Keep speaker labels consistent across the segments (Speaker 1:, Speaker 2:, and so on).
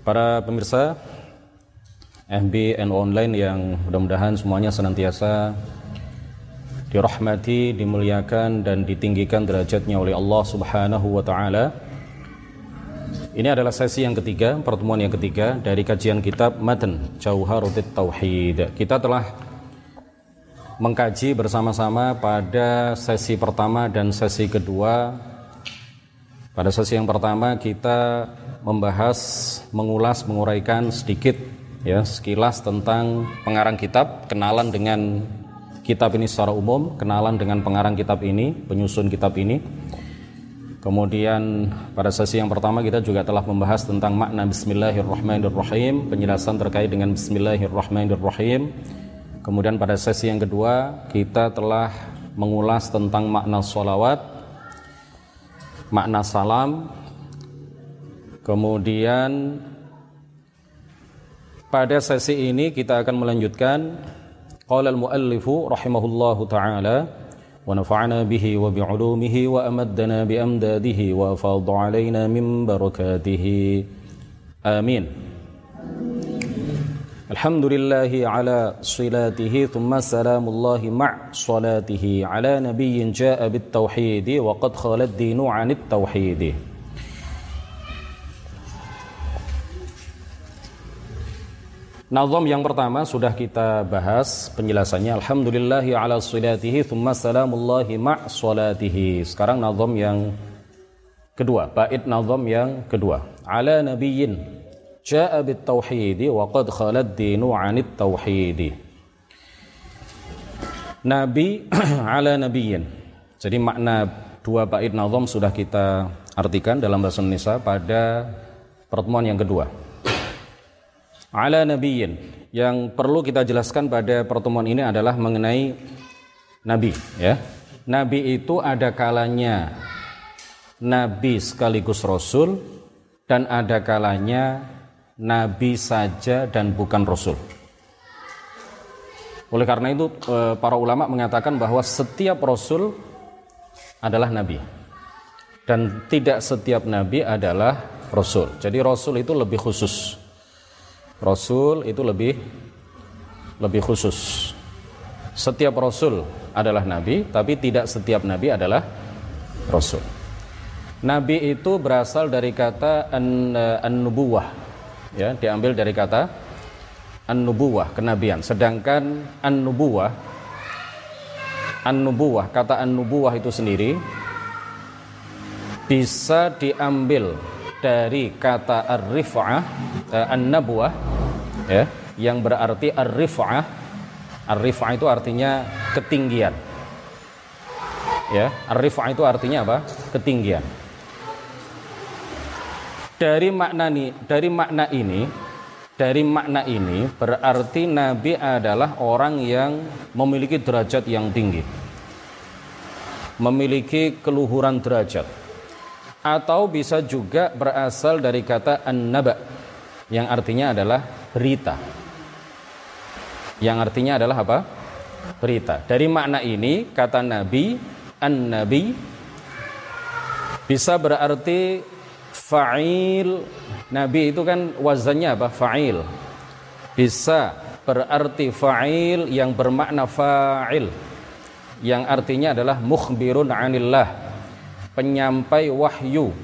Speaker 1: Para pemirsa MB and online yang mudah-mudahan semuanya senantiasa dirahmati, dimuliakan dan ditinggikan derajatnya oleh Allah Subhanahu wa taala. Ini adalah sesi yang ketiga, pertemuan yang ketiga dari kajian kitab Matan Jauharutit Tauhid. Kita telah mengkaji bersama-sama pada sesi pertama dan sesi kedua. Pada sesi yang pertama kita membahas, mengulas, menguraikan sedikit ya sekilas tentang pengarang kitab, kenalan dengan kitab ini secara umum, kenalan dengan pengarang kitab ini, penyusun kitab ini. Kemudian pada sesi yang pertama kita juga telah membahas tentang makna Bismillahirrahmanirrahim, penjelasan terkait dengan Bismillahirrahmanirrahim. Kemudian pada sesi yang kedua kita telah mengulas tentang makna solawat, makna salam. Kemudian pada sesi ini kita akan melanjutkan. Qala al-muallifu rahimahullahu taala wa nafa'ana bihi wa bi'ulumihi wa amaddana wa 'alaina min barakatihi. Amin. Alhamdulillahi ala silatihi ala nabiyyin ja'a bit tauhidi wa qad khala ad-dinu Nazam yang pertama sudah kita bahas penjelasannya. Alhamdulillahi ala salatihi thumma salamullahi ma' salatihi. Sekarang nazam yang kedua Bait nazam yang kedua. Ala nabiyyin Ja'a bit tauhidi wa qad khalad dinu anit tauhidi Nabi ala nabiyyin. Jadi makna dua bait nazam sudah kita artikan dalam bahasa Indonesia pada pertemuan yang kedua ala nabiyyin. Yang perlu kita jelaskan pada pertemuan ini adalah mengenai nabi ya. Nabi itu ada kalanya nabi sekaligus rasul dan ada kalanya nabi saja dan bukan rasul. Oleh karena itu eh, para ulama mengatakan bahwa setiap rasul adalah nabi dan tidak setiap nabi adalah rasul. Jadi rasul itu lebih khusus Rasul itu lebih lebih khusus. Setiap rasul adalah nabi, tapi tidak setiap nabi adalah rasul. Nabi itu berasal dari kata an-nubuwah. ya, diambil dari kata an-nubuwah, kenabian. Sedangkan an-nubuwah an-nubuwah, kata an-nubuwah itu sendiri bisa diambil dari kata ar-rif'ah uh, an-nabwah ya yang berarti ar-rif'ah. Ar-rif'ah itu artinya ketinggian. Ya ar-rif'ah itu artinya apa? Ketinggian. Dari makna ini dari makna ini dari makna ini berarti nabi adalah orang yang memiliki derajat yang tinggi. Memiliki keluhuran derajat atau bisa juga berasal dari kata an-naba yang artinya adalah berita. Yang artinya adalah apa? Berita. Dari makna ini kata nabi an-nabi bisa berarti fa'il. Nabi itu kan wazannya apa? Fa'il. Bisa berarti fa'il yang bermakna fa'il. Yang artinya adalah mukhbirun anillah penyampai wahyu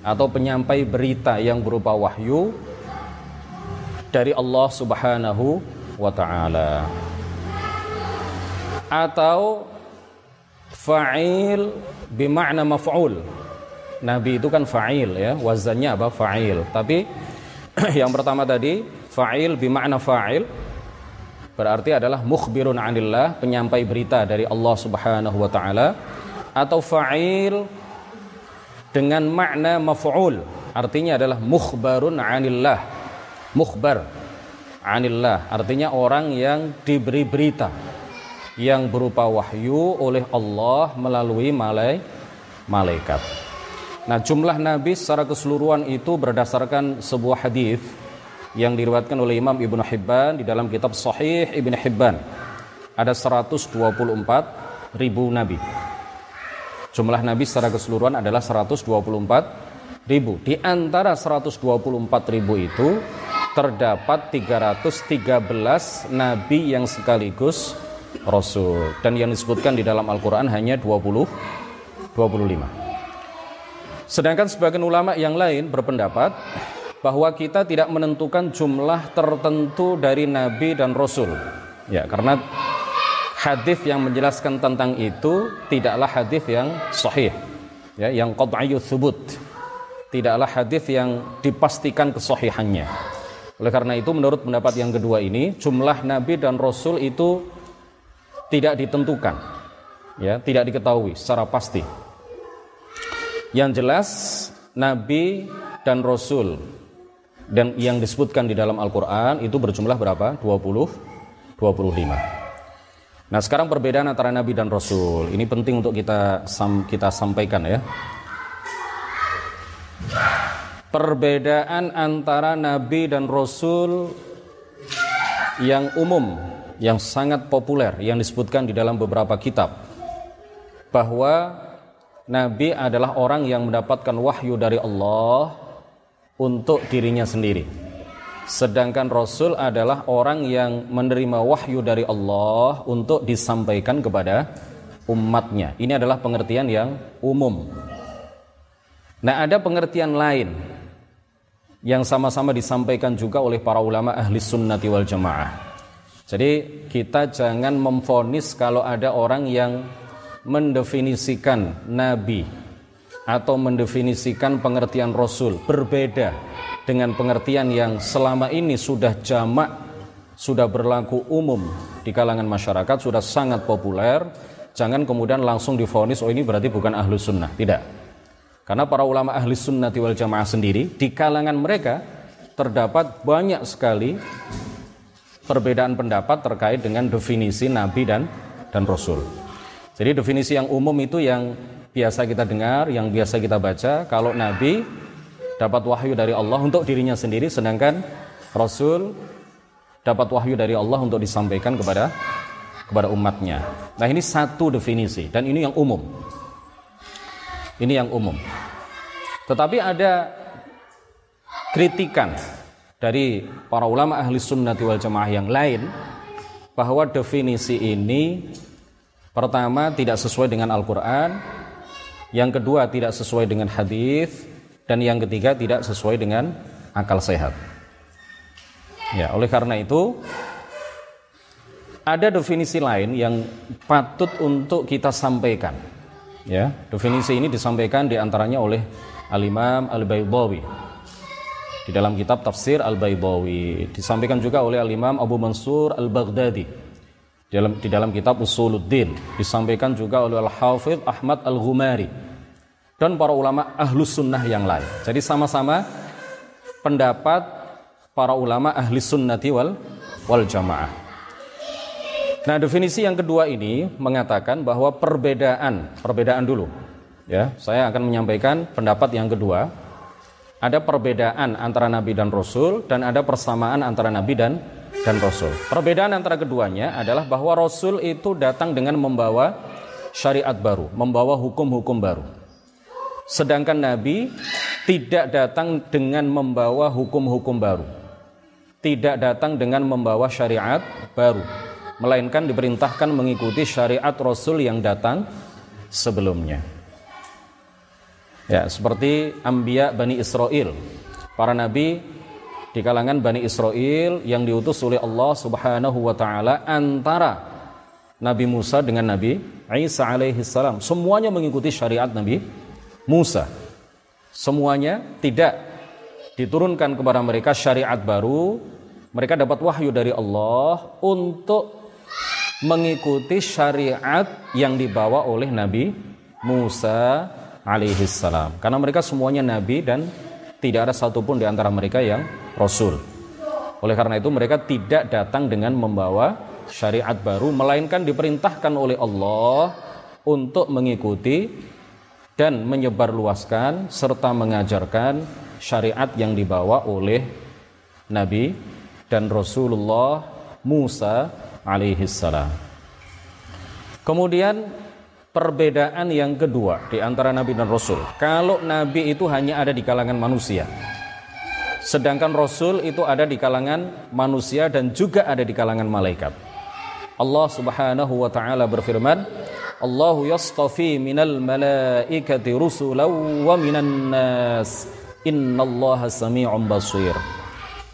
Speaker 1: atau penyampai berita yang berupa wahyu dari Allah Subhanahu wa taala. Atau fa'il bermakna maf'ul. Nabi itu kan fa'il ya, wazannya apa? Fa'il. Tapi yang pertama tadi fa'il bermakna fa'il berarti adalah mukhbirun anillah, penyampai berita dari Allah Subhanahu wa taala atau fa'il dengan makna maf'ul. Artinya adalah mukhbarun anillah. Mukhbar anillah. Artinya orang yang diberi berita yang berupa wahyu oleh Allah melalui malai, malaikat. Nah jumlah nabi secara keseluruhan itu berdasarkan sebuah hadis yang diriwayatkan oleh Imam Ibnu Hibban di dalam kitab Sahih Ibnu Hibban. Ada 124 ribu nabi Jumlah nabi secara keseluruhan adalah 124 ribu. Di antara 124 ribu itu terdapat 313 nabi yang sekaligus rasul dan yang disebutkan di dalam Al-Qur'an hanya 20 25. Sedangkan sebagian ulama yang lain berpendapat bahwa kita tidak menentukan jumlah tertentu dari nabi dan rasul. Ya, karena hadis yang menjelaskan tentang itu tidaklah hadis yang sahih. Ya, yang qad'iyyu thubut. Tidaklah hadis yang dipastikan kesahihannya. Oleh karena itu menurut pendapat yang kedua ini jumlah nabi dan rasul itu tidak ditentukan. Ya, tidak diketahui secara pasti. Yang jelas nabi dan rasul dan yang disebutkan di dalam Al-Qur'an itu berjumlah berapa? 20 25. Nah, sekarang perbedaan antara nabi dan rasul. Ini penting untuk kita kita sampaikan ya perbedaan antara nabi dan rasul yang umum, yang sangat populer yang disebutkan di dalam beberapa kitab bahwa nabi adalah orang yang mendapatkan wahyu dari Allah untuk dirinya sendiri. Sedangkan rasul adalah orang yang menerima wahyu dari Allah untuk disampaikan kepada umatnya. Ini adalah pengertian yang umum. Nah, ada pengertian lain yang sama-sama disampaikan juga oleh para ulama ahli sunnati wal jamaah. Jadi kita jangan memfonis kalau ada orang yang mendefinisikan nabi atau mendefinisikan pengertian rasul berbeda dengan pengertian yang selama ini sudah jamak sudah berlaku umum di kalangan masyarakat sudah sangat populer. Jangan kemudian langsung difonis oh ini berarti bukan ahlu sunnah. Tidak. Karena para ulama ahli sunnati wal jamaah sendiri, di kalangan mereka terdapat banyak sekali perbedaan pendapat terkait dengan definisi nabi dan dan rasul. Jadi definisi yang umum itu yang biasa kita dengar, yang biasa kita baca, kalau nabi dapat wahyu dari Allah untuk dirinya sendiri sedangkan rasul dapat wahyu dari Allah untuk disampaikan kepada kepada umatnya. Nah, ini satu definisi dan ini yang umum. Ini yang umum. Tetapi ada kritikan dari para ulama ahli sunnati wal jamaah yang lain bahwa definisi ini pertama tidak sesuai dengan Al-Quran, yang kedua tidak sesuai dengan hadis, dan yang ketiga tidak sesuai dengan akal sehat. Ya, oleh karena itu ada definisi lain yang patut untuk kita sampaikan Ya, definisi ini disampaikan di antaranya oleh Al-Imam Al-Baydawi di dalam kitab tafsir Al-Baydawi. Disampaikan juga oleh Al-Imam Abu Mansur Al-Baghdadi di dalam, di dalam kitab Usuluddin. Disampaikan juga oleh Al-Hafidh Ahmad Al-Ghumari dan para ulama ahlus sunnah yang lain. Jadi sama-sama pendapat para ulama ahli sunnati wal, wal jamaah. Nah, definisi yang kedua ini mengatakan bahwa perbedaan, perbedaan dulu. Ya, saya akan menyampaikan pendapat yang kedua. Ada perbedaan antara nabi dan rasul dan ada persamaan antara nabi dan dan rasul. Perbedaan antara keduanya adalah bahwa rasul itu datang dengan membawa syariat baru, membawa hukum-hukum baru. Sedangkan nabi tidak datang dengan membawa hukum-hukum baru. Tidak datang dengan membawa syariat baru melainkan diperintahkan mengikuti syariat Rasul yang datang sebelumnya. Ya, seperti Ambia Bani Israel, para nabi di kalangan Bani Israel yang diutus oleh Allah Subhanahu wa taala antara Nabi Musa dengan Nabi Isa alaihi salam. Semuanya mengikuti syariat Nabi Musa. Semuanya tidak diturunkan kepada mereka syariat baru. Mereka dapat wahyu dari Allah untuk mengikuti syariat yang dibawa oleh Nabi Musa alaihi salam. Karena mereka semuanya nabi dan tidak ada satupun di antara mereka yang rasul. Oleh karena itu mereka tidak datang dengan membawa syariat baru melainkan diperintahkan oleh Allah untuk mengikuti dan menyebarluaskan serta mengajarkan syariat yang dibawa oleh Nabi dan Rasulullah Musa alaihi salam. Kemudian perbedaan yang kedua di antara nabi dan rasul. Kalau nabi itu hanya ada di kalangan manusia. Sedangkan rasul itu ada di kalangan manusia dan juga ada di kalangan malaikat. Allah Subhanahu wa taala berfirman, Allahu yastafi minal malaikati rusulan wa minan nas. Innallaha sami'un basir.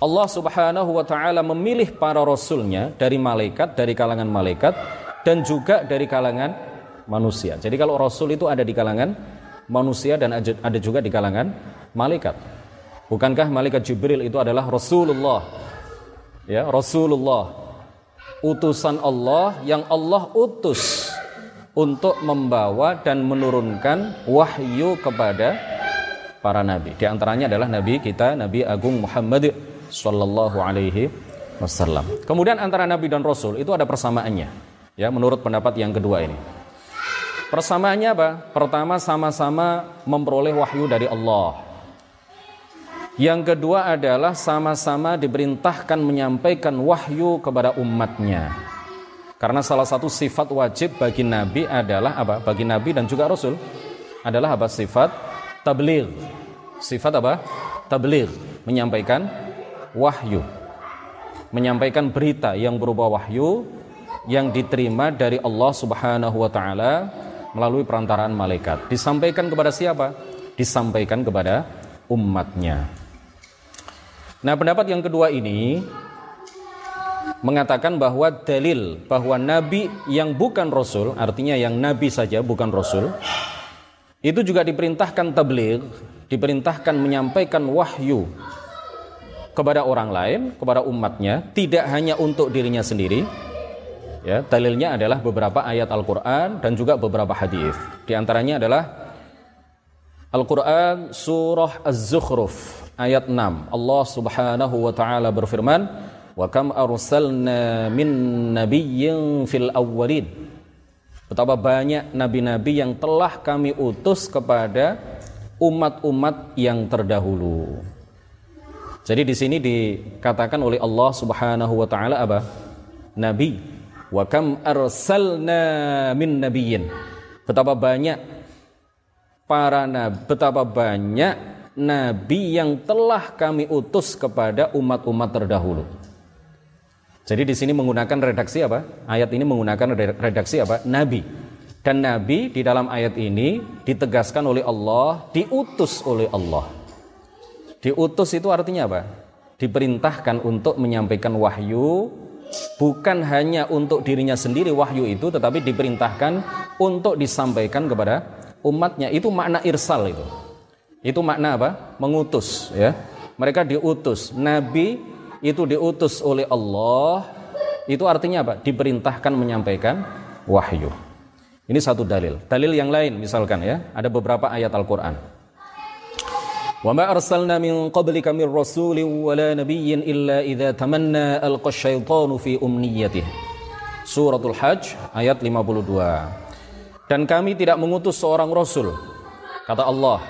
Speaker 1: Allah Subhanahu wa taala memilih para rasulnya dari malaikat, dari kalangan malaikat dan juga dari kalangan manusia. Jadi kalau rasul itu ada di kalangan manusia dan ada juga di kalangan malaikat. Bukankah malaikat Jibril itu adalah Rasulullah? Ya, Rasulullah. Utusan Allah yang Allah utus untuk membawa dan menurunkan wahyu kepada para nabi. Di antaranya adalah nabi kita Nabi Agung Muhammad sallallahu alaihi wasallam. Kemudian antara nabi dan rasul itu ada persamaannya. Ya, menurut pendapat yang kedua ini. Persamaannya apa? Pertama sama-sama memperoleh wahyu dari Allah. Yang kedua adalah sama-sama diperintahkan menyampaikan wahyu kepada umatnya. Karena salah satu sifat wajib bagi nabi adalah apa? Bagi nabi dan juga rasul adalah apa? Sifat tabligh. Sifat apa? Tabligh, menyampaikan wahyu. Menyampaikan berita yang berupa wahyu yang diterima dari Allah Subhanahu wa taala melalui perantaraan malaikat. Disampaikan kepada siapa? Disampaikan kepada umatnya. Nah, pendapat yang kedua ini mengatakan bahwa dalil bahwa nabi yang bukan rasul, artinya yang nabi saja bukan rasul, itu juga diperintahkan tabligh, diperintahkan menyampaikan wahyu kepada orang lain, kepada umatnya, tidak hanya untuk dirinya sendiri. Ya, dalilnya adalah beberapa ayat Al-Qur'an dan juga beberapa hadis. Di antaranya adalah Al-Qur'an surah Az-Zukhruf ayat 6. Allah Subhanahu wa taala berfirman, Wa kam arsalna min nabiyyin fil. Betapa banyak nabi-nabi yang telah kami utus kepada umat-umat yang terdahulu. Jadi di sini dikatakan oleh Allah Subhanahu wa taala apa? Nabi. Wa kam arsalna min nabiyyin. Betapa banyak para nabi, betapa banyak nabi yang telah kami utus kepada umat-umat terdahulu. Jadi di sini menggunakan redaksi apa? Ayat ini menggunakan redaksi apa? Nabi. Dan nabi di dalam ayat ini ditegaskan oleh Allah, diutus oleh Allah. Diutus itu artinya apa? Diperintahkan untuk menyampaikan wahyu bukan hanya untuk dirinya sendiri wahyu itu tetapi diperintahkan untuk disampaikan kepada umatnya. Itu makna irsal itu. Itu makna apa? Mengutus ya. Mereka diutus. Nabi itu diutus oleh Allah itu artinya apa? Diperintahkan menyampaikan wahyu. Ini satu dalil. Dalil yang lain misalkan ya, ada beberapa ayat Al-Qur'an. Wa ma arsalna min qablika min rasulin wala nabiyyin illa idza tamanna alqa syaitanu fi umniyatihi. Suratul Hajj ayat 52. Dan kami tidak mengutus seorang rasul kata Allah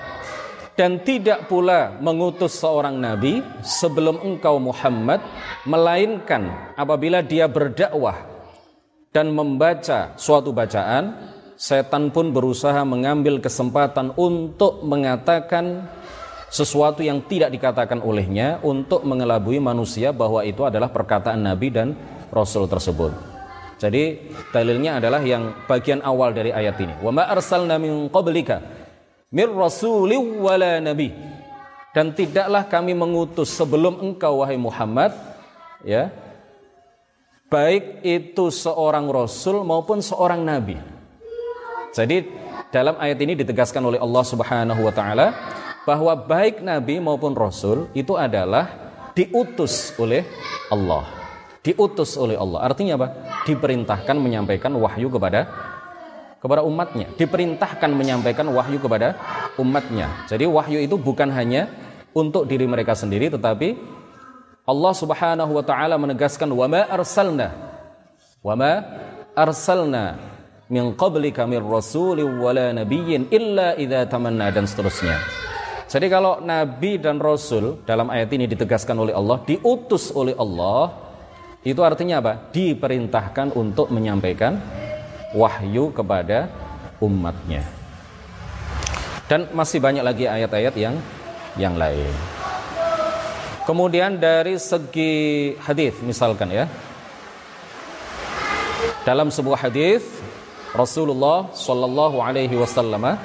Speaker 1: dan tidak pula mengutus seorang nabi sebelum engkau Muhammad melainkan apabila dia berdakwah dan membaca suatu bacaan setan pun berusaha mengambil kesempatan untuk mengatakan sesuatu yang tidak dikatakan olehnya untuk mengelabui manusia bahwa itu adalah perkataan nabi dan rasul tersebut. Jadi dalilnya adalah yang bagian awal dari ayat ini. Wa ma arsalna min qablika mir rasulin wala nabi. Dan tidaklah kami mengutus sebelum engkau wahai Muhammad ya baik itu seorang rasul maupun seorang nabi. Jadi dalam ayat ini ditegaskan oleh Allah Subhanahu wa taala bahwa baik nabi maupun rasul itu adalah diutus oleh Allah. Diutus oleh Allah. Artinya apa? Diperintahkan menyampaikan wahyu kepada kepada umatnya. Diperintahkan menyampaikan wahyu kepada umatnya. Jadi wahyu itu bukan hanya untuk diri mereka sendiri tetapi Allah Subhanahu wa taala menegaskan wa ma arsalna wa ma arsalna min qablika min rasulin wala nabiyyin illa idza tamanna dan seterusnya. Jadi kalau nabi dan rasul dalam ayat ini ditegaskan oleh Allah diutus oleh Allah itu artinya apa? Diperintahkan untuk menyampaikan wahyu kepada umatnya. Dan masih banyak lagi ayat-ayat yang yang lain. Kemudian dari segi hadis misalkan ya. Dalam sebuah hadis Rasulullah sallallahu alaihi wasallam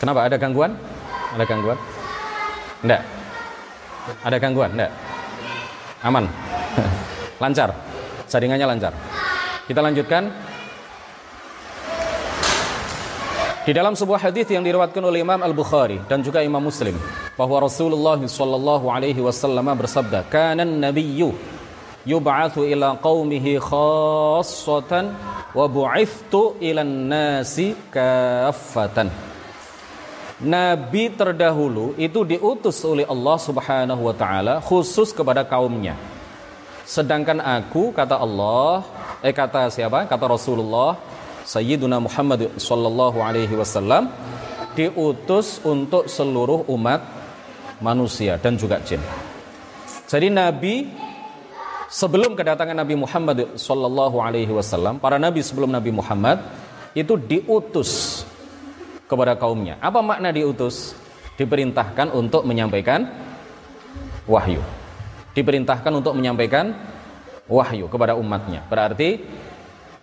Speaker 1: Kenapa ada gangguan? Ada gangguan? Enggak. Ada gangguan? Enggak. Aman. lancar. Jaringannya lancar. Kita lanjutkan. Di dalam sebuah hadis yang diriwayatkan oleh Imam Al-Bukhari dan juga Imam Muslim bahwa Rasulullah sallallahu alaihi wasallam bersabda, "Kana an-nabiyyu yub'atsu ila qaumihi khassatan wa bu'ithtu ila an-nasi kaffatan." Nabi terdahulu itu diutus oleh Allah Subhanahu wa taala khusus kepada kaumnya. Sedangkan aku kata Allah, eh kata siapa? Kata Rasulullah Sayyiduna Muhammad sallallahu alaihi wasallam diutus untuk seluruh umat manusia dan juga jin. Jadi Nabi sebelum kedatangan Nabi Muhammad sallallahu alaihi wasallam, para nabi sebelum Nabi Muhammad itu diutus kepada kaumnya. Apa makna diutus? Diperintahkan untuk menyampaikan wahyu. Diperintahkan untuk menyampaikan wahyu kepada umatnya. Berarti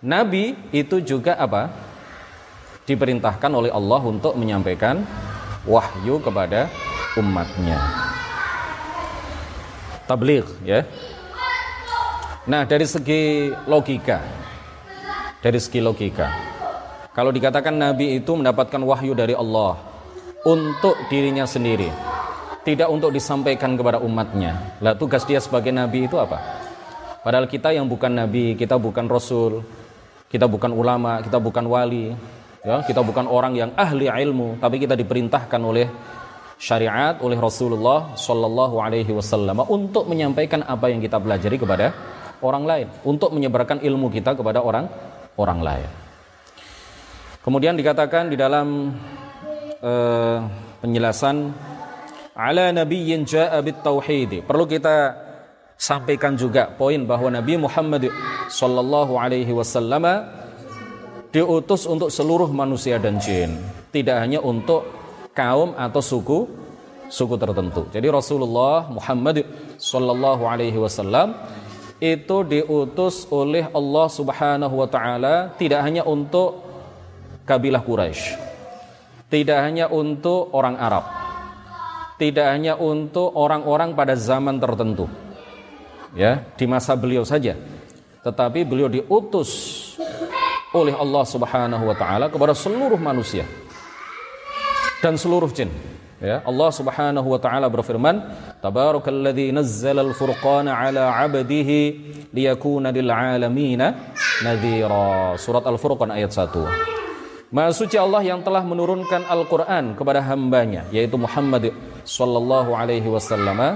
Speaker 1: Nabi itu juga apa? Diperintahkan oleh Allah untuk menyampaikan wahyu kepada umatnya. Tabligh ya. Nah, dari segi logika. Dari segi logika. Kalau dikatakan Nabi itu mendapatkan wahyu dari Allah untuk dirinya sendiri, tidak untuk disampaikan kepada umatnya. Lah tugas dia sebagai nabi itu apa? Padahal kita yang bukan nabi, kita bukan rasul, kita bukan ulama, kita bukan wali, ya, kita bukan orang yang ahli ilmu, tapi kita diperintahkan oleh syariat oleh Rasulullah Shallallahu Alaihi Wasallam untuk menyampaikan apa yang kita pelajari kepada orang lain, untuk menyebarkan ilmu kita kepada orang orang lain. Kemudian dikatakan di dalam uh, penjelasan ala nabiyyin ja'a tauhid. Perlu kita sampaikan juga poin bahwa Nabi Muhammad sallallahu alaihi wasallam diutus untuk seluruh manusia dan jin, tidak hanya untuk kaum atau suku suku tertentu. Jadi Rasulullah Muhammad sallallahu alaihi wasallam itu diutus oleh Allah Subhanahu wa taala tidak hanya untuk kabilah Quraisy. Tidak hanya untuk orang Arab. Tidak hanya untuk orang-orang pada zaman tertentu ya di masa beliau saja tetapi beliau diutus oleh Allah Subhanahu wa taala kepada seluruh manusia dan seluruh jin ya. Allah Subhanahu wa taala berfirman tabarakalladzi nazzala al-furqana ala 'abdihi liyakuna lil 'alamin nadhira. Surat al-furqan ayat 1 Maha suci Allah yang telah menurunkan Al-Quran kepada hambanya yaitu Muhammad sallallahu alaihi wasallam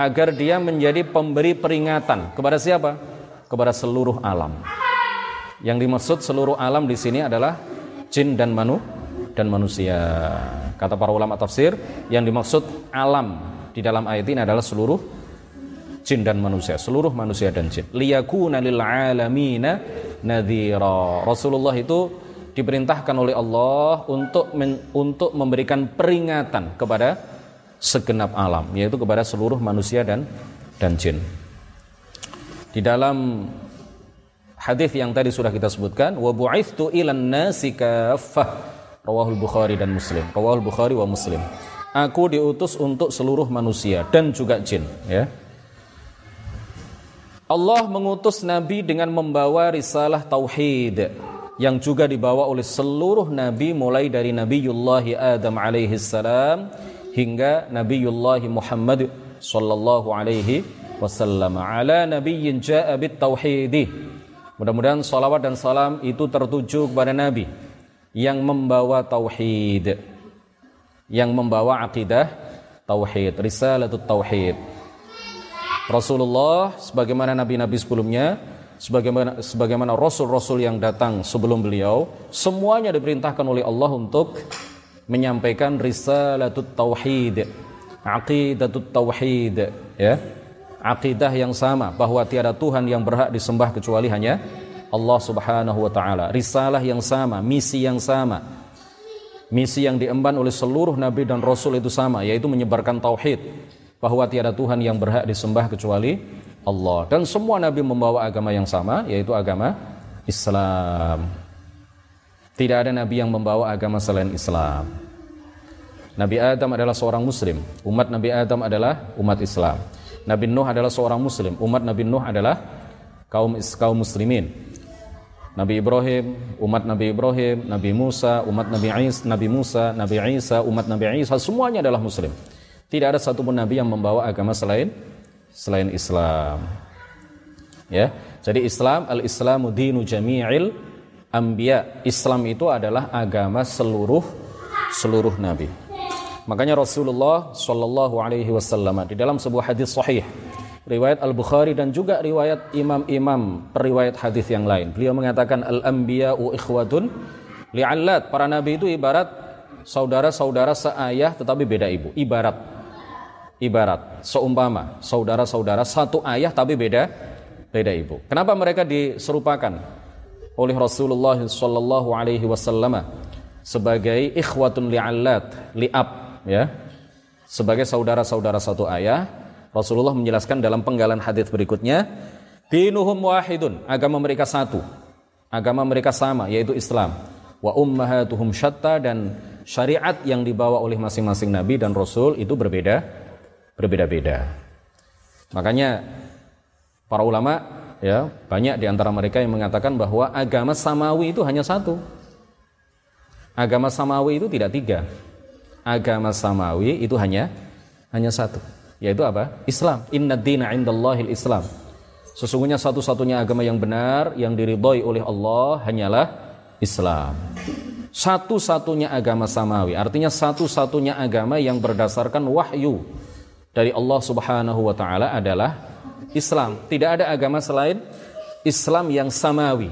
Speaker 1: agar dia menjadi pemberi peringatan kepada siapa? Kepada seluruh alam. Yang dimaksud seluruh alam di sini adalah jin dan manu dan manusia. Kata para ulama tafsir, yang dimaksud alam di dalam ayat ini adalah seluruh jin dan manusia, seluruh manusia dan jin. Liyakuna lil alamina nadhira. Rasulullah itu diperintahkan oleh Allah untuk men, untuk memberikan peringatan kepada segenap alam yaitu kepada seluruh manusia dan dan jin. Di dalam hadis yang tadi sudah kita sebutkan wa bu'ithtu ilan nasi kaffah rawahul Bukhari dan Muslim. Rawahul Bukhari wa Muslim. Aku diutus untuk seluruh manusia dan juga jin ya. Allah mengutus nabi dengan membawa risalah tauhid yang juga dibawa oleh seluruh nabi mulai dari Nabiullah Adam alaihi salam hingga Nabiullah Muhammad sallallahu alaihi wasallam ala nabiyyin jaa bit tauhid. Mudah-mudahan salawat dan salam itu tertuju kepada nabi yang membawa tauhid, yang membawa akidah tauhid, risalatut tauhid. Rasulullah sebagaimana nabi-nabi sebelumnya, sebagaimana sebagaimana rasul-rasul yang datang sebelum beliau, semuanya diperintahkan oleh Allah untuk menyampaikan risalatut tauhid, aqidatut tauhid, ya. Akidah yang sama bahwa tiada Tuhan yang berhak disembah kecuali hanya Allah Subhanahu wa taala, risalah yang sama, misi yang sama. Misi yang diemban oleh seluruh nabi dan rasul itu sama, yaitu menyebarkan tauhid bahwa tiada Tuhan yang berhak disembah kecuali Allah. Dan semua nabi membawa agama yang sama, yaitu agama Islam. Tidak ada nabi yang membawa agama selain Islam. Nabi Adam adalah seorang muslim, umat Nabi Adam adalah umat Islam. Nabi Nuh adalah seorang muslim, umat Nabi Nuh adalah kaum kaum muslimin. Nabi Ibrahim, umat Nabi Ibrahim, Nabi Musa, umat Nabi Isa, Nabi Musa, Nabi Isa, umat Nabi Isa, semuanya adalah muslim. Tidak ada satupun nabi yang membawa agama selain selain Islam. Ya. Jadi Islam al-Islamu dinu jami'il anbiya. Islam itu adalah agama seluruh seluruh nabi. Makanya Rasulullah Shallallahu Alaihi Wasallam di dalam sebuah hadis sahih riwayat Al Bukhari dan juga riwayat imam-imam periwayat hadis yang lain. Beliau mengatakan al u ikhwatun li'allat. Para nabi itu ibarat saudara-saudara seayah tetapi beda ibu. Ibarat ibarat. Seumpama saudara-saudara satu ayah tapi beda beda ibu. Kenapa mereka diserupakan oleh Rasulullah Shallallahu Alaihi Wasallam sebagai ikhwatun li'allat li'ab ya? Sebagai saudara-saudara satu ayah Rasulullah menjelaskan dalam penggalan hadis berikutnya dinuhum wahidun agama mereka satu. Agama mereka sama yaitu Islam. Wa ummahatuhum syatta dan syariat yang dibawa oleh masing-masing nabi dan rasul itu berbeda berbeda-beda makanya para ulama ya banyak di antara mereka yang mengatakan bahwa agama samawi itu hanya satu agama samawi itu tidak tiga agama samawi itu hanya hanya satu yaitu apa? Islam. Inna dina indallahil Islam. Sesungguhnya satu-satunya agama yang benar yang diridhoi oleh Allah hanyalah Islam. Satu-satunya agama samawi, artinya satu-satunya agama yang berdasarkan wahyu dari Allah Subhanahu wa taala adalah Islam. Tidak ada agama selain Islam yang samawi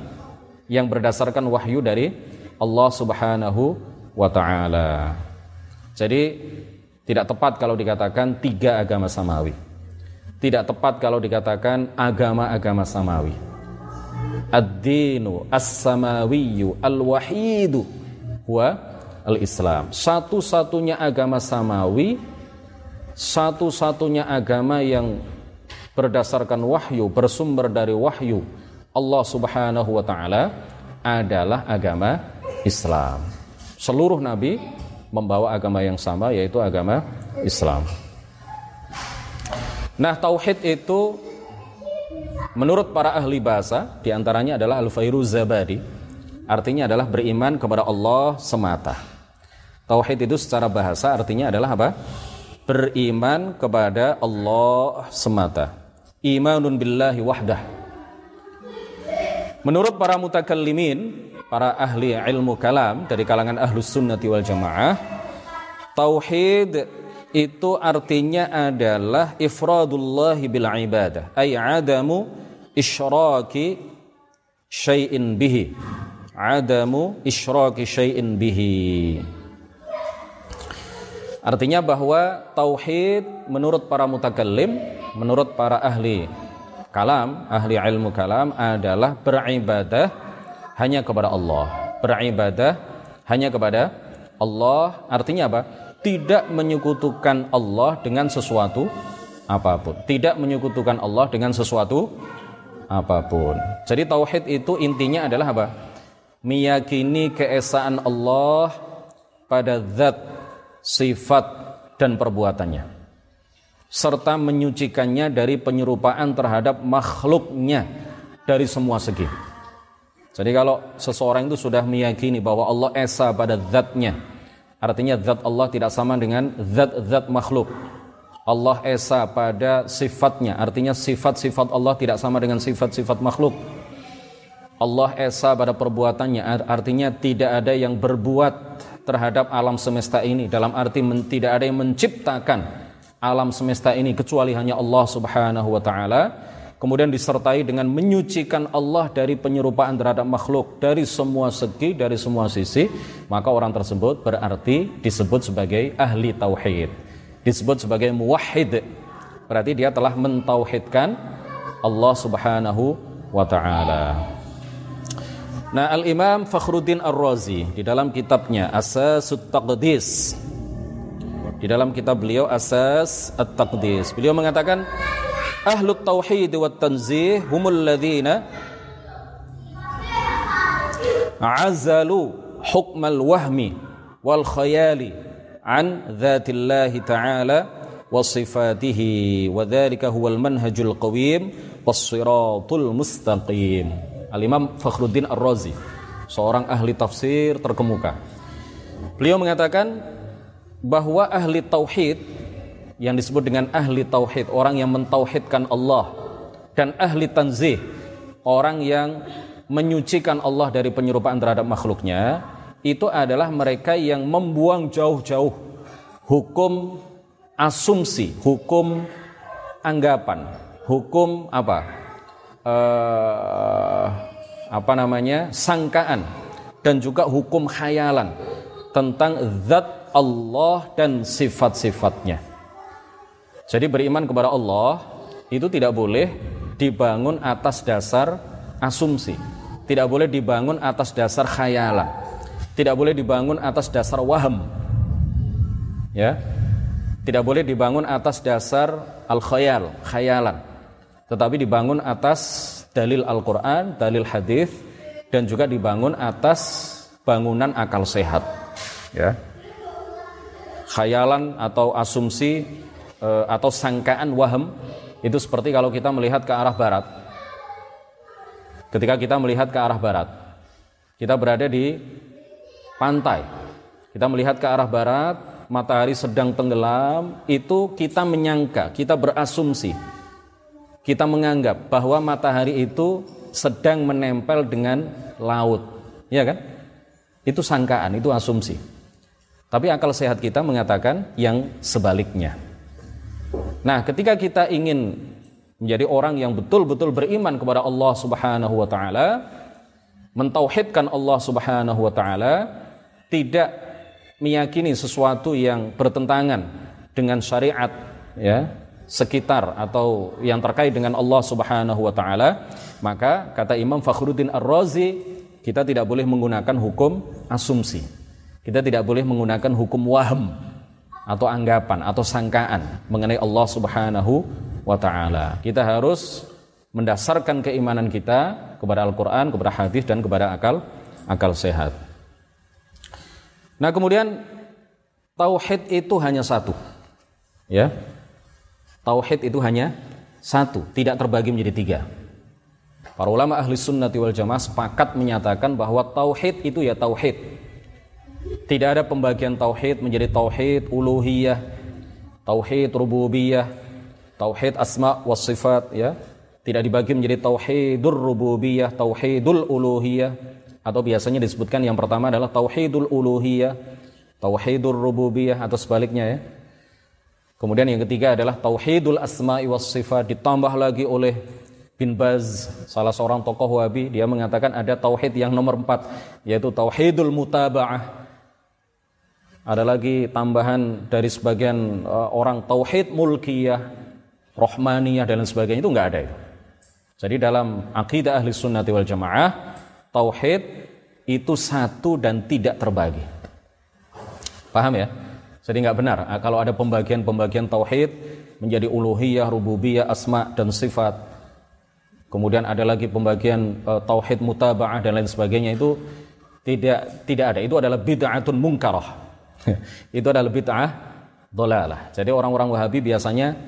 Speaker 1: yang berdasarkan wahyu dari Allah Subhanahu wa taala. Jadi tidak tepat kalau dikatakan tiga agama samawi. Tidak tepat kalau dikatakan agama-agama samawi. Ad-dinu as-samawiyyu al-wahidu huwa al-Islam. Satu-satunya agama samawi, satu-satunya agama yang berdasarkan wahyu, bersumber dari wahyu Allah Subhanahu wa taala adalah agama Islam. Seluruh nabi membawa agama yang sama yaitu agama Islam. Nah, tauhid itu menurut para ahli bahasa di antaranya adalah al-fairuz zabadi. Artinya adalah beriman kepada Allah semata. Tauhid itu secara bahasa artinya adalah apa? Beriman kepada Allah semata. Imanun billahi wahdah. Menurut para mutakallimin, para ahli ilmu kalam dari kalangan ahlus sunnati wal jamaah tauhid itu artinya adalah ifradullahi bil ibadah ay adamu isyraki syai'in bihi adamu isyraki syai'in bihi artinya bahwa tauhid menurut para mutakallim menurut para ahli kalam ahli ilmu kalam adalah beribadah hanya kepada Allah. Beribadah hanya kepada Allah artinya apa? Tidak menyekutukan Allah dengan sesuatu apa pun. Tidak menyekutukan Allah dengan sesuatu apa pun. Jadi tauhid itu intinya adalah apa? Meyakini keesaan Allah pada zat, sifat dan perbuatannya serta menyucikannya dari penyerupaan terhadap makhluknya dari semua segi. Jadi kalau seseorang itu sudah meyakini bahwa Allah esa pada zatnya, artinya zat Allah tidak sama dengan zat-zat makhluk. Allah esa pada sifatnya, artinya sifat-sifat Allah tidak sama dengan sifat-sifat makhluk. Allah esa pada perbuatannya, artinya tidak ada yang berbuat terhadap alam semesta ini. Dalam arti tidak ada yang menciptakan alam semesta ini kecuali hanya Allah Subhanahu wa taala kemudian disertai dengan menyucikan Allah dari penyerupaan terhadap makhluk dari semua segi, dari semua sisi, maka orang tersebut berarti disebut sebagai ahli tauhid. Disebut sebagai muwahhid. Berarti dia telah mentauhidkan Allah Subhanahu wa taala. Nah, Al-Imam Fakhruddin Ar-Razi di dalam kitabnya Asasut Taqdis di dalam kitab beliau Asas At-Taqdis. Beliau mengatakan Ahlut tauhid wa tanzih humul ladzina azalu hukmal wahmi wal khayali an dzatillahi ta'ala wa sifatihi wa dzalika huwal manhajul qawim was siratul mustaqim Al-Imam Fakhruddin Ar-Razi, seorang ahli tafsir terkemuka. Beliau mengatakan bahwa ahli tauhid yang disebut dengan ahli tauhid, orang yang mentauhidkan Allah dan ahli tanzih, orang yang menyucikan Allah dari penyerupaan terhadap makhluknya, itu adalah mereka yang membuang jauh-jauh hukum asumsi, hukum anggapan, hukum apa? Uh, apa namanya sangkaan dan juga hukum khayalan tentang zat Allah dan sifat-sifatnya. Jadi beriman kepada Allah itu tidak boleh dibangun atas dasar asumsi, tidak boleh dibangun atas dasar khayalan, tidak boleh dibangun atas dasar waham. Ya. Tidak boleh dibangun atas dasar al-khayal, khayalan tetapi dibangun atas dalil Al-Quran, dalil hadis, dan juga dibangun atas bangunan akal sehat. Ya. Khayalan atau asumsi e, atau sangkaan waham itu seperti kalau kita melihat ke arah barat. Ketika kita melihat ke arah barat, kita berada di pantai. Kita melihat ke arah barat, matahari sedang tenggelam, itu kita menyangka, kita berasumsi kita menganggap bahwa matahari itu sedang menempel dengan laut, ya kan? Itu sangkaan, itu asumsi. Tapi akal sehat kita mengatakan yang sebaliknya. Nah, ketika kita ingin menjadi orang yang betul-betul beriman kepada Allah Subhanahu wa taala, mentauhidkan Allah Subhanahu wa taala, tidak meyakini sesuatu yang bertentangan dengan syariat, ya, sekitar atau yang terkait dengan Allah Subhanahu wa taala, maka kata Imam Fakhruddin Ar-Razi, kita tidak boleh menggunakan hukum asumsi. Kita tidak boleh menggunakan hukum waham atau anggapan atau sangkaan mengenai Allah Subhanahu wa taala. Kita harus mendasarkan keimanan kita kepada Al-Qur'an, kepada hadis dan kepada akal akal sehat. Nah, kemudian tauhid itu hanya satu. Ya, tauhid itu hanya satu, tidak terbagi menjadi tiga. Para ulama ahli sunnati wal jamaah sepakat menyatakan bahwa tauhid itu ya tauhid. Tidak ada pembagian tauhid menjadi tauhid uluhiyah, tauhid rububiyah, tauhid asma was sifat ya. Tidak dibagi menjadi tauhidur rububiyah, tauhidul uluhiyah atau biasanya disebutkan yang pertama adalah tauhidul uluhiyah, tauhidur rububiyah atau sebaliknya ya. Kemudian yang ketiga adalah tauhidul asma'i was sifat ditambah lagi oleh bin Baz, salah seorang tokoh Wahabi, dia mengatakan ada tauhid yang nomor empat, yaitu tauhidul mutaba'ah. Ada lagi tambahan dari sebagian uh, orang tauhid mulkiyah, rohmaniyah dan sebagainya itu enggak ada itu. Jadi dalam akidah ahli sunnati wal jamaah, tauhid itu satu dan tidak terbagi. Paham ya? Jadi nggak benar ah, kalau ada pembagian-pembagian tauhid menjadi uluhiyah, rububiyah, asma dan sifat. Kemudian ada lagi pembagian uh, tauhid mutaba'ah dan lain sebagainya itu tidak tidak ada. Itu adalah bid'atun munkarah. itu adalah bid'ah dolalah. Jadi orang-orang Wahabi biasanya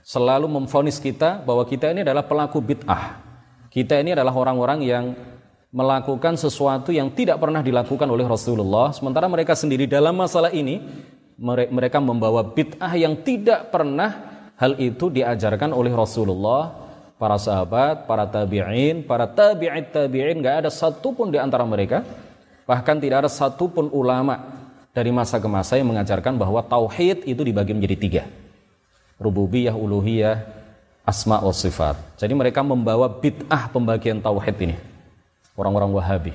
Speaker 1: selalu memfonis kita bahwa kita ini adalah pelaku bid'ah. Kita ini adalah orang-orang yang melakukan sesuatu yang tidak pernah dilakukan oleh Rasulullah sementara mereka sendiri dalam masalah ini mereka membawa bid'ah yang tidak pernah hal itu diajarkan oleh Rasulullah, para sahabat, para tabi'in, para tabi'it tabi'in, gak ada satupun di antara mereka, bahkan tidak ada satupun ulama dari masa ke masa yang mengajarkan bahwa tauhid itu dibagi menjadi tiga. Rububiyah, uluhiyah, asma wa sifat. Jadi mereka membawa bid'ah pembagian tauhid ini. Orang-orang Wahabi.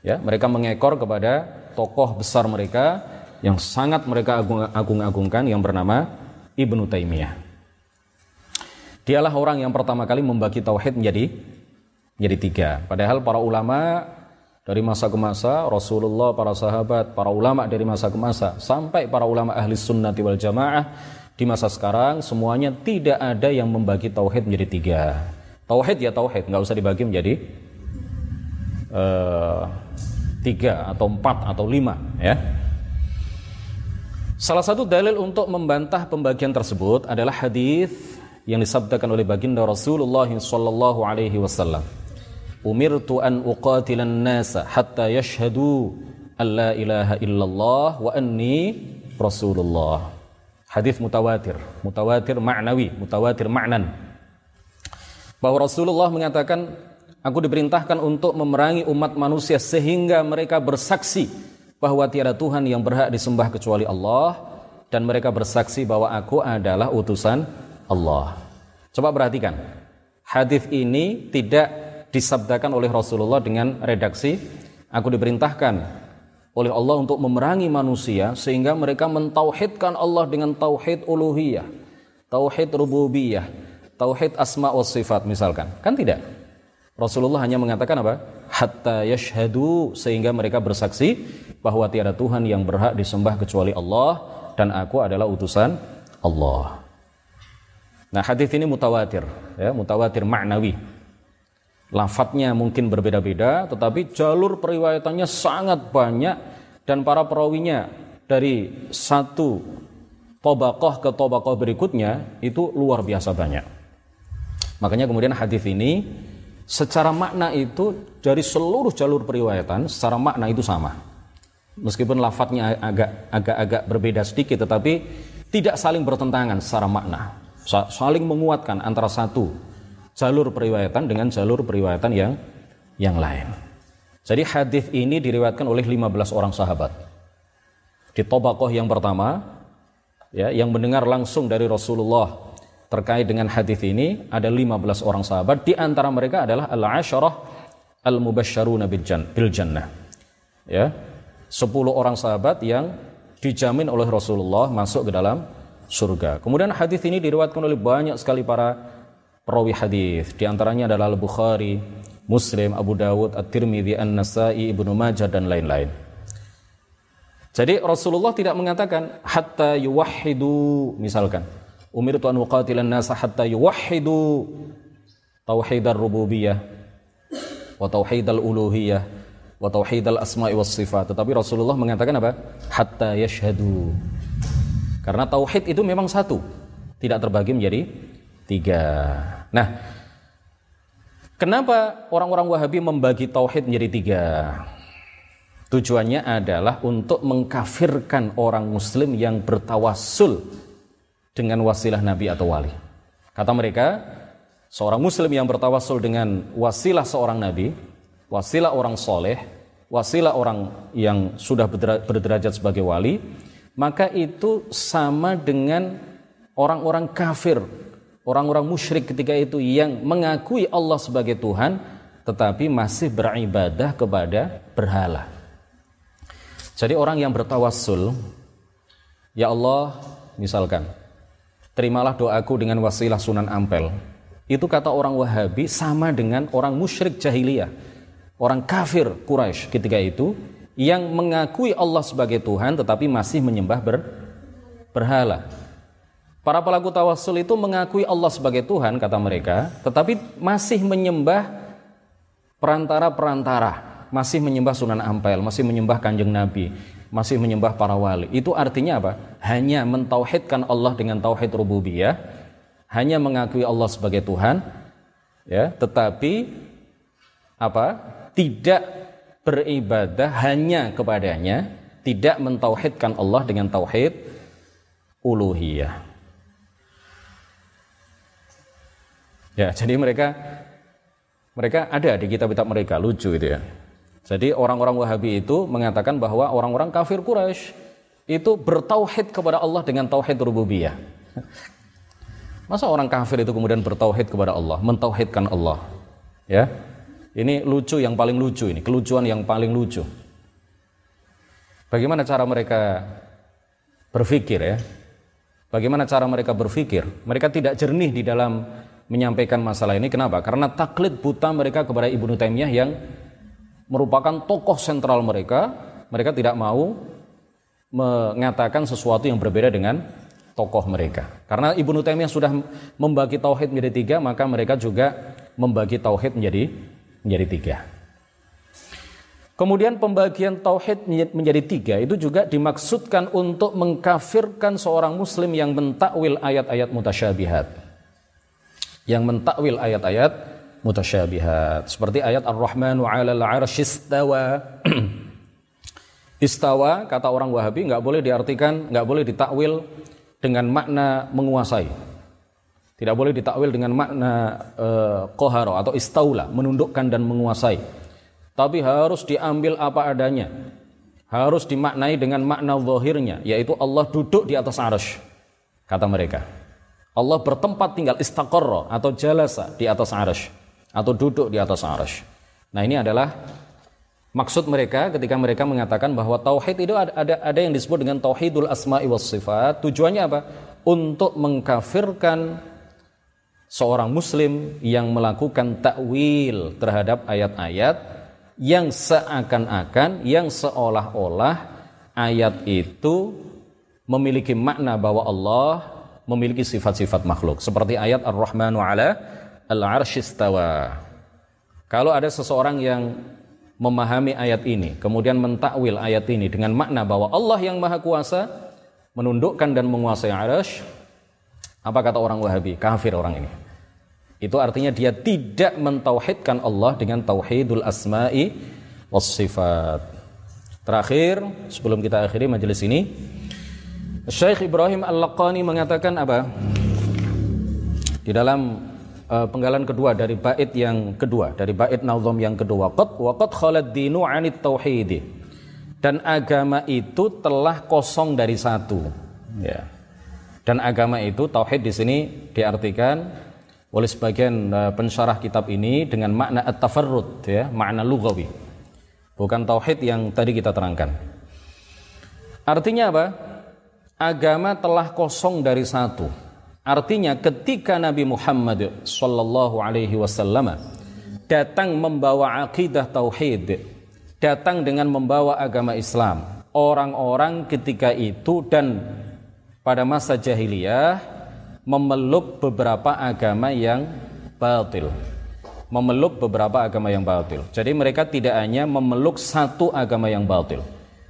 Speaker 1: Ya, mereka mengekor kepada tokoh besar mereka yang sangat mereka agung-agungkan yang bernama Ibnu Taimiyah. Dialah orang yang pertama kali membagi tauhid menjadi menjadi tiga. Padahal para ulama dari masa ke masa Rasulullah, para sahabat, para ulama dari masa ke masa sampai para ulama ahli sunnati wal jamaah di masa sekarang semuanya tidak ada yang membagi tauhid menjadi tiga. Tauhid ya tauhid, nggak usah dibagi menjadi uh, tiga atau empat atau lima ya. Salah satu dalil untuk membantah pembagian tersebut adalah hadis yang disabdakan oleh baginda Rasulullah sallallahu alaihi wasallam. Umirtu an uqatilan nasa hatta yashhadu an la ilaha illallah wa anni rasulullah. Hadis mutawatir mutawatir ma'nawi mutawatir ma'nan. Bahwa Rasulullah mengatakan aku diperintahkan untuk memerangi umat manusia sehingga mereka bersaksi bahwa tiada Tuhan yang berhak disembah kecuali Allah dan mereka bersaksi bahwa aku adalah utusan Allah coba perhatikan hadis ini tidak disabdakan oleh Rasulullah dengan redaksi aku diperintahkan oleh Allah untuk memerangi manusia sehingga mereka mentauhidkan Allah dengan tauhid uluhiyah, tauhid rububiyah, tauhid asma wa sifat misalkan. Kan tidak. Rasulullah hanya mengatakan apa? Hatta yashhadu sehingga mereka bersaksi bahwa tiada Tuhan yang berhak disembah kecuali Allah dan aku adalah utusan Allah. Nah, hadis ini mutawatir, ya, mutawatir maknawi Lafadznya mungkin berbeda-beda, tetapi jalur periwayatannya sangat banyak dan para perawinya dari satu tobakoh ke tobakoh berikutnya itu luar biasa banyak. Makanya kemudian hadis ini secara makna itu dari seluruh jalur periwayatan secara makna itu sama. Meskipun lafadznya agak agak-agak berbeda sedikit tetapi tidak saling bertentangan secara makna. Saling menguatkan antara satu jalur periwayatan dengan jalur periwayatan yang yang lain. Jadi hadis ini diriwayatkan oleh 15 orang sahabat. Di tobakoh yang pertama, ya, yang mendengar langsung dari Rasulullah terkait dengan hadis ini ada 15 orang sahabat. Di antara mereka adalah al-asyarah al-mubasysyaruna bil jannah. Ya, 10 orang sahabat yang dijamin oleh Rasulullah masuk ke dalam surga. Kemudian hadis ini diriwayatkan oleh banyak sekali para perawi hadis. Di antaranya adalah Al-Bukhari, Muslim, Abu Dawud, At-Tirmidzi, An-Nasai, Ibnu Majah dan lain-lain. Jadi Rasulullah tidak mengatakan hatta yuwahhidu misalkan umirtu an uqatilan nasa hatta yuwahhidu tauhidar rububiyah wa tauhidal uluhiyah wa tauhidal asma'i was sifat. Tetapi Rasulullah mengatakan apa? Hatta yashhadu. Karena tauhid itu memang satu, tidak terbagi menjadi tiga. Nah, kenapa orang-orang Wahabi membagi tauhid menjadi tiga? Tujuannya adalah untuk mengkafirkan orang Muslim yang bertawassul dengan wasilah Nabi atau wali. Kata mereka, seorang Muslim yang bertawassul dengan wasilah seorang Nabi, wasilah orang soleh, wasilah orang yang sudah berderajat sebagai wali, maka itu sama dengan orang-orang kafir orang-orang musyrik ketika itu yang mengakui Allah sebagai Tuhan tetapi masih beribadah kepada berhala. Jadi orang yang bertawassul, ya Allah, misalkan, terimalah doaku dengan wasilah Sunan Ampel. Itu kata orang Wahabi sama dengan orang musyrik jahiliyah, orang kafir Quraisy ketika itu yang mengakui Allah sebagai Tuhan tetapi masih menyembah ber, berhala. Para pelaku tawassul itu mengakui Allah sebagai Tuhan, kata mereka, tetapi masih menyembah perantara-perantara, masih menyembah Sunan Ampel, masih menyembah Kanjeng Nabi, masih menyembah para wali. Itu artinya apa? Hanya mentauhidkan Allah dengan tauhid rububiyah, hanya mengakui Allah sebagai Tuhan, ya, tetapi apa? Tidak beribadah hanya kepadanya, tidak mentauhidkan Allah dengan tauhid uluhiyah. Ya, jadi mereka mereka ada di kitab-kitab mereka lucu itu ya. Jadi orang-orang Wahabi itu mengatakan bahwa orang-orang kafir Quraisy itu bertauhid kepada Allah dengan tauhid rububiyah. Masa orang kafir itu kemudian bertauhid kepada Allah, mentauhidkan Allah? Ya. Ini lucu yang paling lucu ini, kelucuan yang paling lucu. Bagaimana cara mereka berpikir ya? Bagaimana cara mereka berpikir? Mereka tidak jernih di dalam menyampaikan masalah ini. Kenapa? Karena taklid buta mereka kepada Ibnu Taimiyah yang merupakan tokoh sentral mereka, mereka tidak mau mengatakan sesuatu yang berbeda dengan tokoh mereka. Karena Ibnu Taimiyah sudah membagi tauhid menjadi tiga, maka mereka juga membagi tauhid menjadi menjadi tiga. Kemudian pembagian tauhid menjadi tiga itu juga dimaksudkan untuk mengkafirkan seorang muslim yang mentakwil ayat-ayat mutasyabihat. Yang mentakwil ayat-ayat mutasyabihat. Seperti ayat Ar-Rahmanu 'alal 'arsy istawa. istawa kata orang Wahabi nggak boleh diartikan, nggak boleh ditakwil dengan makna menguasai. Tidak boleh ditakwil dengan makna uh, atau istaula, menundukkan dan menguasai tapi harus diambil apa adanya. Harus dimaknai dengan makna zahirnya, yaitu Allah duduk di atas arsh. Kata mereka. Allah bertempat tinggal istaqarra atau jalasa di atas arsh atau duduk di atas arsh. Nah, ini adalah maksud mereka ketika mereka mengatakan bahwa tauhid itu ada ada, ada yang disebut dengan tauhidul asma'i was sifat. Tujuannya apa? Untuk mengkafirkan seorang muslim yang melakukan takwil terhadap ayat-ayat yang seakan-akan, yang seolah-olah ayat itu memiliki makna bahwa Allah memiliki sifat-sifat makhluk. Seperti ayat Ar-Rahmanu ala al-arshistawa. Kalau ada seseorang yang memahami ayat ini, kemudian mentakwil ayat ini dengan makna bahwa Allah yang maha kuasa, menundukkan dan menguasai arsh, apa kata orang Wahabi? Kafir orang ini. Itu artinya dia tidak mentauhidkan Allah dengan tauhidul asma'i was sifat. Terakhir, sebelum kita akhiri majelis ini, Syekh Ibrahim Al-Laqani mengatakan apa? Di dalam uh, penggalan kedua dari bait yang kedua, dari bait nazam yang kedua, qad wa qad dinu 'anit tauhid. Dan agama itu telah kosong dari satu. Ya. Dan agama itu tauhid di sini diartikan oleh sebagian uh, pensyarah kitab ini dengan makna at-tafarrud ya, makna lugawi. Bukan tauhid yang tadi kita terangkan. Artinya apa? Agama telah kosong dari satu. Artinya ketika Nabi Muhammad sallallahu alaihi wasallam datang membawa akidah tauhid, datang dengan membawa agama Islam, orang-orang ketika itu dan pada masa jahiliyah memeluk beberapa agama yang batil. Memeluk beberapa agama yang batil. Jadi mereka tidak hanya memeluk satu agama yang batil.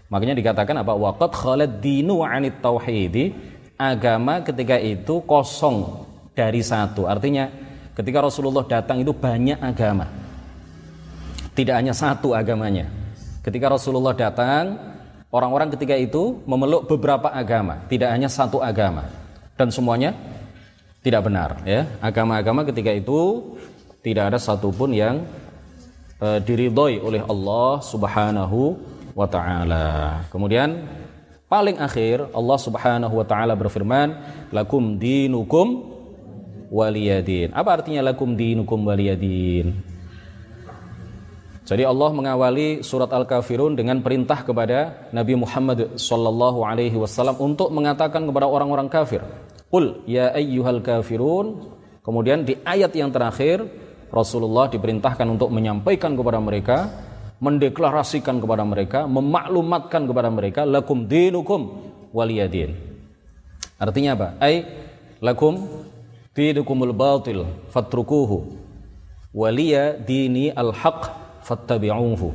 Speaker 1: Makanya dikatakan apa? Waqad khalad dinu 'anit tauhidi. Agama ketika itu kosong dari satu. Artinya ketika Rasulullah datang itu banyak agama. Tidak hanya satu agamanya. Ketika Rasulullah datang, orang-orang ketika itu memeluk beberapa agama, tidak hanya satu agama. Dan semuanya tidak benar ya agama-agama ketika itu tidak ada satupun yang uh, diridhoi oleh Allah Subhanahu wa taala. Kemudian paling akhir Allah Subhanahu wa taala berfirman, "Lakum dinukum waliyadin." Apa artinya lakum dinukum waliyadin? Jadi Allah mengawali surat Al-Kafirun dengan perintah kepada Nabi Muhammad sallallahu alaihi wasallam untuk mengatakan kepada orang-orang kafir, Qul ya ayyuhal kafirun. Kemudian di ayat yang terakhir Rasulullah diperintahkan untuk menyampaikan kepada mereka, mendeklarasikan kepada mereka, memaklumatkan kepada mereka lakum dinukum waliyadin. Artinya apa? Ai lakum dinukumul batil fatrukuhu waliya dini al-haq fattabi'uhu.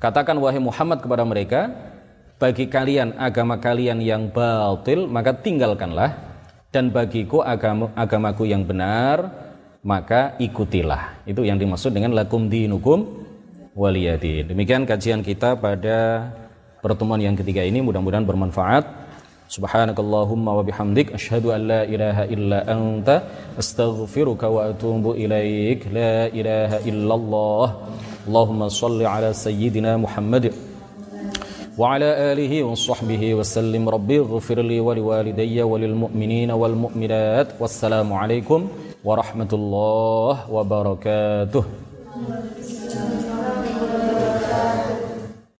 Speaker 1: Katakan wahai Muhammad kepada mereka, bagi kalian agama kalian yang batil maka tinggalkanlah. Dan bagiku agama agamaku yang benar maka ikutilah. Itu yang dimaksud dengan lakum dinukum waliyadin. Demikian kajian kita pada pertemuan yang ketiga ini. Mudah-mudahan bermanfaat Subhanakallahumma wa bihamdik asyhadu an la ilaha illa anta astaghfiruka wa atubu ilaik. La ilaha illallah. Allahumma shalli ala sayyidina Muhammad wa ala alihi wa sahbihi wa sallim. Rabbi ighfir li wa liwalidayya wa lil mu'minina wal mu'minat. Wassalamu alaikum warahmatullahi wabarakatuh.